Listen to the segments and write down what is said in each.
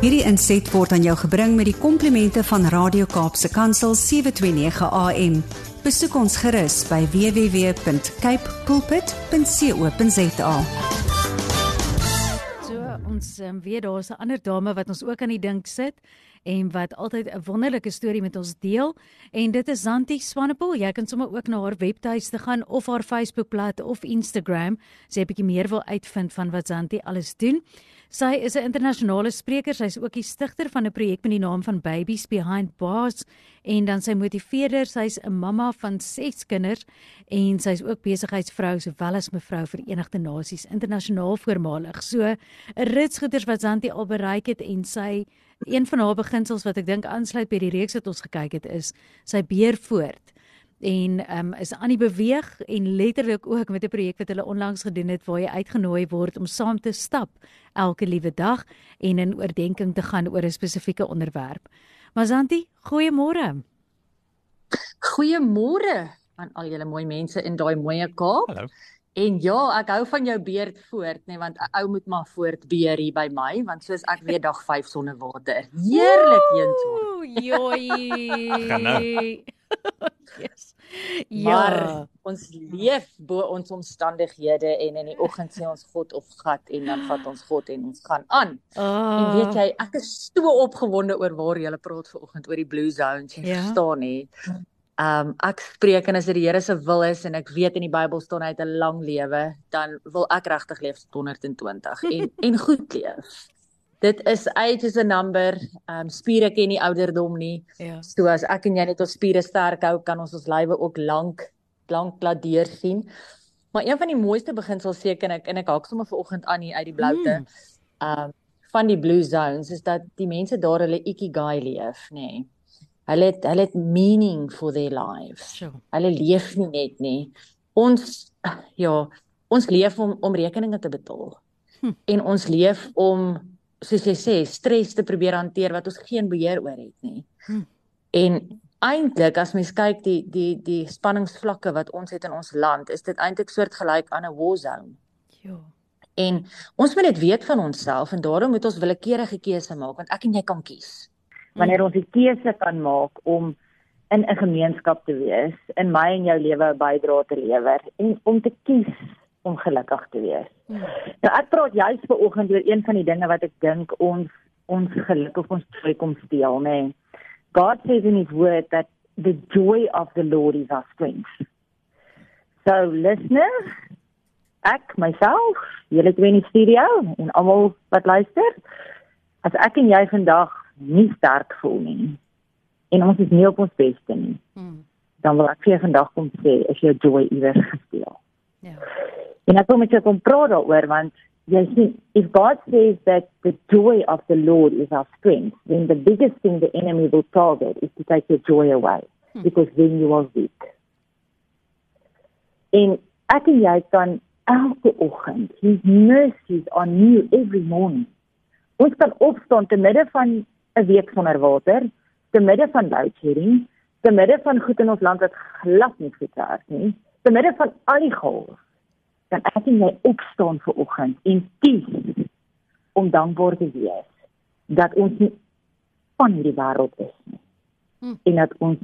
Hierdie inset word aan jou gebring met die komplimente van Radio Kaapse Kansel 729 AM. Besoek ons gerus by www.capecoolpit.co.za. So ons um, weet daar's 'n ander dame wat ons ook aan die dink sit en wat altyd 'n wonderlike storie met ons deel en dit is Zanti Swanepoel. Jy kan sommer ook na haar webtuiste gaan of haar Facebookblad of Instagram, sê 'n bietjie meer wil uitvind van wat Zanti alles doen. Sy is 'n internasionale spreker. Sy is ook die stigter van 'n projek met die naam van Babies Behind Bars en dan sy motiveerder. Sy's 'n mamma van 6 kinders en sy's ook besigheidsvrou sowel as mevrou Verenigde Nasies internasionaal voormalig. So 'n ritsgoeders wat Zanti al bereik het en sy een van haar beginsels wat ek dink aansluit by die reeks wat ons gekyk het is sy beer voort en um, is aan die beweeg en letterlik ook met 'n projek wat hulle onlangs gedoen het waar jy uitgenooi word om saam te stap elke liewe dag en in oordeenking te gaan oor 'n spesifieke onderwerp. Mazanti, goeiemôre. Goeiemôre aan al julle mooi mense in daai mooi Kaap. Hallo. En ja, ek hou van jou beerd voort, nê, nee, want 'n ou moet maar voort beer hier by my, want soos ek weer dag 5 sonder water. Heerlik eentoon. Joi. Gaan nou. yes. Maar Ja. ons leef bo ons omstandighede en in die oggend sê ons God of gat en dan vat ons God en ons gaan aan. Oh. En weet jy, ek is so opgewonde oor waar jy praat vanoggend oor die blue zones, jy Ja. verstaan nie. Um ek spreek en as dit die Here se wil is en ek weet in die Bybel staan hy het 'n lang lewe, dan wil ek regtig leef tot 120 en en goed leef. Dit is age is a number. Um spiere ken nie ouderdom nie. Ja. So as ek en jy net ons spiere sterk hou, kan ons ons lywe ook lank lank laat deursien. Maar een van die mooiste beginsels seker ek en ek haak sommer vanoggend aan hier uit die bloute. Um van die blue zones is dat die mense daar hulle ikigai leef, nê. Nee. Hulle het hulle het meaning for their lives. So. Hulle leef nie net nie. Ons ja, ons leef om om rekeninge te betaal. Hm. En ons leef om soos jy sê, stres te probeer hanteer wat ons geen beheer oor het nie. Hm. En eintlik as mens kyk die die die spanningsvlakke wat ons het in ons land, is dit eintlik soortgelyk aan 'n war zone. Ja. En ons moet dit weet van onsself en daarom moet ons willekeurige keuse maak want ek en jy kan kies. Wanneer ons die keuse kan maak om in 'n gemeenskap te wees, in my en jou lewe 'n bydrae te lewer en om te kies om gelukkig te wees. Mm. Nou ek praat juis ver oggend oor een van die dinge wat ek dink ons ons geluk of ons joy kom steel, nê. Nee. God says in his word that the joy of the Lord is our strength. So listeners, ek myself, julle twee in die studio en almal wat luister, as ek en jy vandag nie sterk voel nie en ons is nie op ons beste nie, Mm. dan wil ek vir jou vandag kom sê is jou joy iewers gesteel. Ja. En ek wil met jou kom praat daaroor want jy sien if God says that the joy of the Lord is our strength, then the biggest thing the enemy will target is to take your joy away Hmm. because then you are weak. En ek en jy kan elke oggend his mercies are new every morning. Ons kan opstaan te midde van 'n week sonder water, te midde van load shedding, te midde van goed in ons land wat glad nie goed werk nie, te midde van al die chaos kan ek en jy opstaan vir oggend en kies om dankbaar te wees dat ons nie van hierdie wêreld is nie. Hmm. En dat ons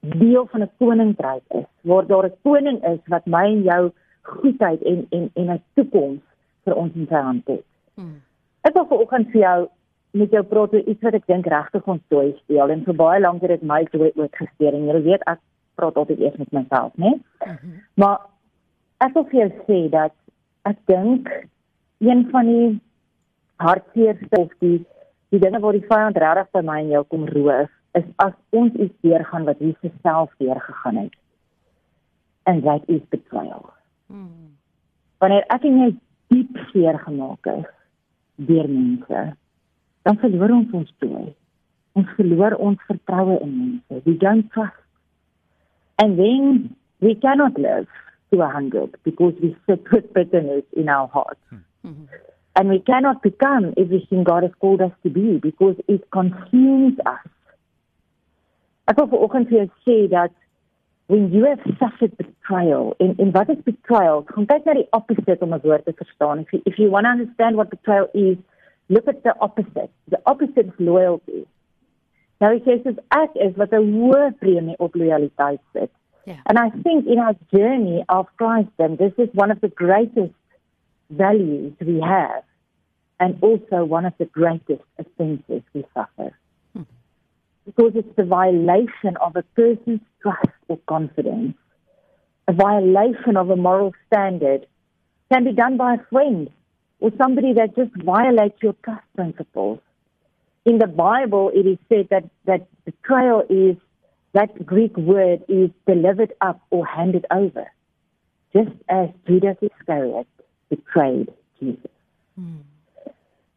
deel van 'n koninkryk is waar daar 'n koning is wat my en jou goedheid en en en 'n toekoms vir ons in sy hand het. Mm. Ek wil vanoggend vir jou met jou praat oor iets wat ek dink regtig ons joy steel en vir baie lank het dit my joy ook gesteer en jy weet ek praat altyd eers met myself, né? Mhm. Maar ek wil vir jou sê dat ek dink een van die hartseerste of die die dinge waar die vyand regtig by my en jou kom roof is as ons iets deurgaan wat Jesus self deurgegaan het. And that is betrayal. Mm. Wanneer ek en jy diep seer gemaak is deur mense, dan verloor ons ons joy. Ons verloor ons vertroue in mense. We don't trust. And then we cannot live to a hundred because we sit with bitterness in our hearts. Mhm. And we cannot become everything God has called us to be because it consumes us. Ek wil vanoggend vir jou sê dat when you have suffered betrayal, en en wat is betrayal? Gaan kyk na die opposite om 'n woord te verstaan. If you, if you want to understand what betrayal is, look at the opposite. The opposite is loyalty. Nou ek sê ek is wat 'n hoë premie op loyaliteit sit. Yeah. And I think in our journey of Christendom, this is one of the greatest values we have, and also one of the greatest offenses we suffer. Hmm. Because it's the violation of a person's trust or confidence, a violation of a moral standard, can be done by a friend or somebody that just violates your trust principles. In the Bible, it is said that, that betrayal is that Greek word is delivered up or handed over, just as Judas Iscariot betrayed Jesus. Hmm.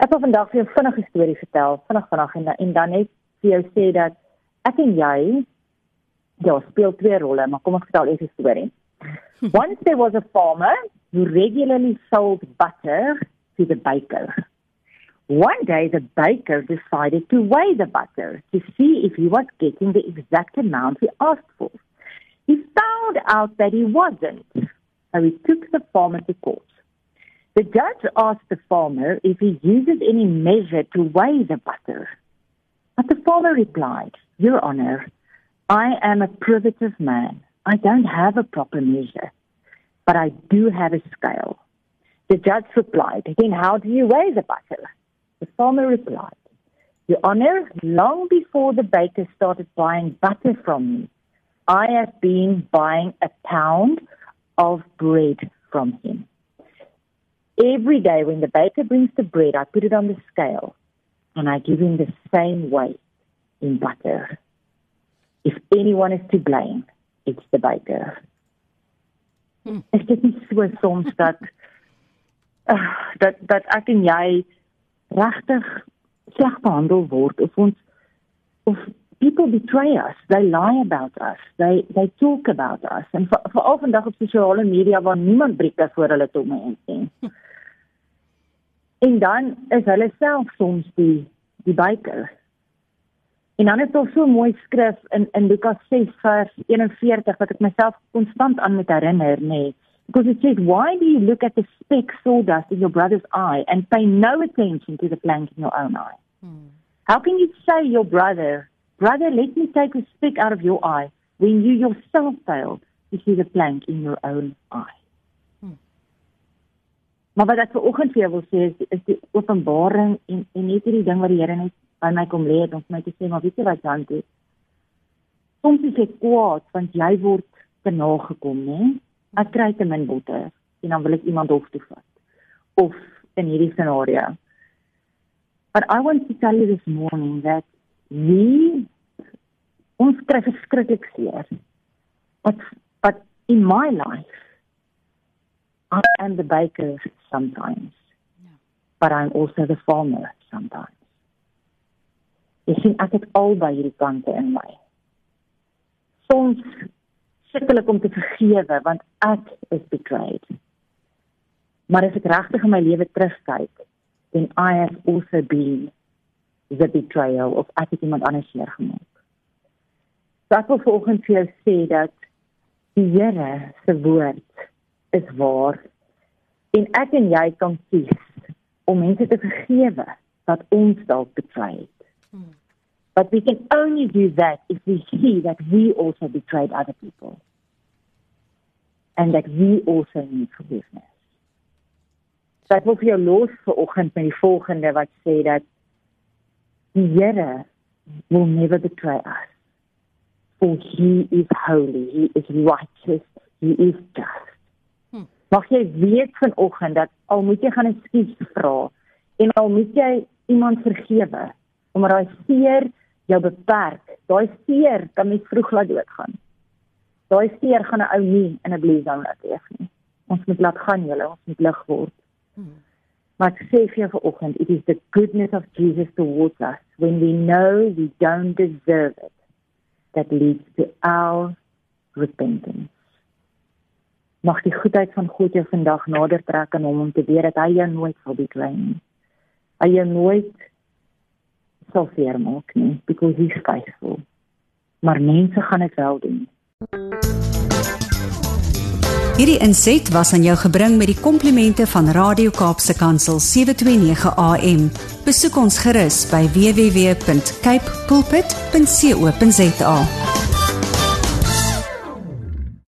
Ek wil vandag vir jou 'n vinnige storie vertel, vinnig vinnig en, en dan net vir jou sê dat ek en jy ja, speel twee rolle, maar kom ek vertel eers die storie. Once there was a farmer who regularly sold butter to the baker. One day, the baker decided to weigh the butter to see if he was getting the exact amount he asked for. He found out that he wasn't, so he took the farmer to court. The judge asked the farmer if he uses any measure to weigh the butter. But the farmer replied, Your Honor, I am a primitive man. I don't have a proper measure, but I do have a scale. The judge replied, Then how do you weigh the butter? The farmer replied, Your Honor, long before the baker started buying butter from me, I have been buying a pound of bread from him. Every day when the baker brings the bread, I put it on the scale and I give him the same weight in butter. If anyone is to blame, it's the baker. Hmm. Is dit nie so soms dat uh, dat dat ek en jy regtig sleg behandel word of ons of people betray us, they lie about us, they they talk about us en veral vandag op sosiale media waar niemand brieke voor hulle toe mens nie. En dan is hulle self soms die die baker. En dan is daar so mooi skrif in in Lukas 6 vers 41 wat ek myself konstant aan moet herinner, nê. Nee. Because it says, why do you look at the speck sawdust in your brother's eye and pay no attention to the plank in your own eye? Hmm. How can you say your brother, brother, let me take a speck out of your eye when you yourself fail to see the plank in your own eye? Hmm. Maar wat ek ver oggend vir jou wil sê is, is die openbaring en en net hierdie ding wat die Here net by my kom lê het om vir my te sê maar weet jy wat dan dit soms is ek kwaad want jy word te nagekom nê ek kry te min botter en dan wil ek iemand hof toe vat. Of in hierdie scenario. But i want to tell you this morning that we ons kry verskriklik seer. But but in my life i am the baker sometimes. But i'm also the farmer sometimes. Jy sien ek het albei hierdie kante in my. Soms sukkel ek om te vergewe want ek is betrayed. Maar as ek regtig in my lewe terugkyk, then I have also been the betrayal of ek het iemand anders neergemaak. So ek wil volgens vir jou sê dat die Here se woord is waar en ek en jy kan kies om mense te vergewe wat ons dalk betray het. But we can only do that if we see that we also betrayed other people and that we also need forgiveness. So ek wil vir jou los vir oggend met die volgende wat sê dat die Here will never betray us. For he is holy, he is righteous, he is just. Hmm. Mag jy weet vanoggend dat al moet jy gaan ekskuus vra en al moet jy iemand vergewe omdat daai seer jou beperk. Daai seer kan mens vroeg laat doodgaan. Daai seer gaan 'n ou nie in 'n bleeding laat leef nie. Ons moet laat gaan julle, ons moet lig word. Hmm. Maar ek sê vir jou vanoggend, it is the goodness of Jesus towards us when we know we don't deserve it that leads to our repentance. Mag die goedheid van God jou vandag nader trek aan hom om te weet dat hy jou nooit sal betray nie. Hy jou nooit sal seermaak nie because he's faithful. Maar mense gaan dit wel doen. Hierdie inset was aan jou gebring met die komplimente van Radio Kaapse Kansel 729 AM. Besoek ons gerus by www.cape pulpit.co.za.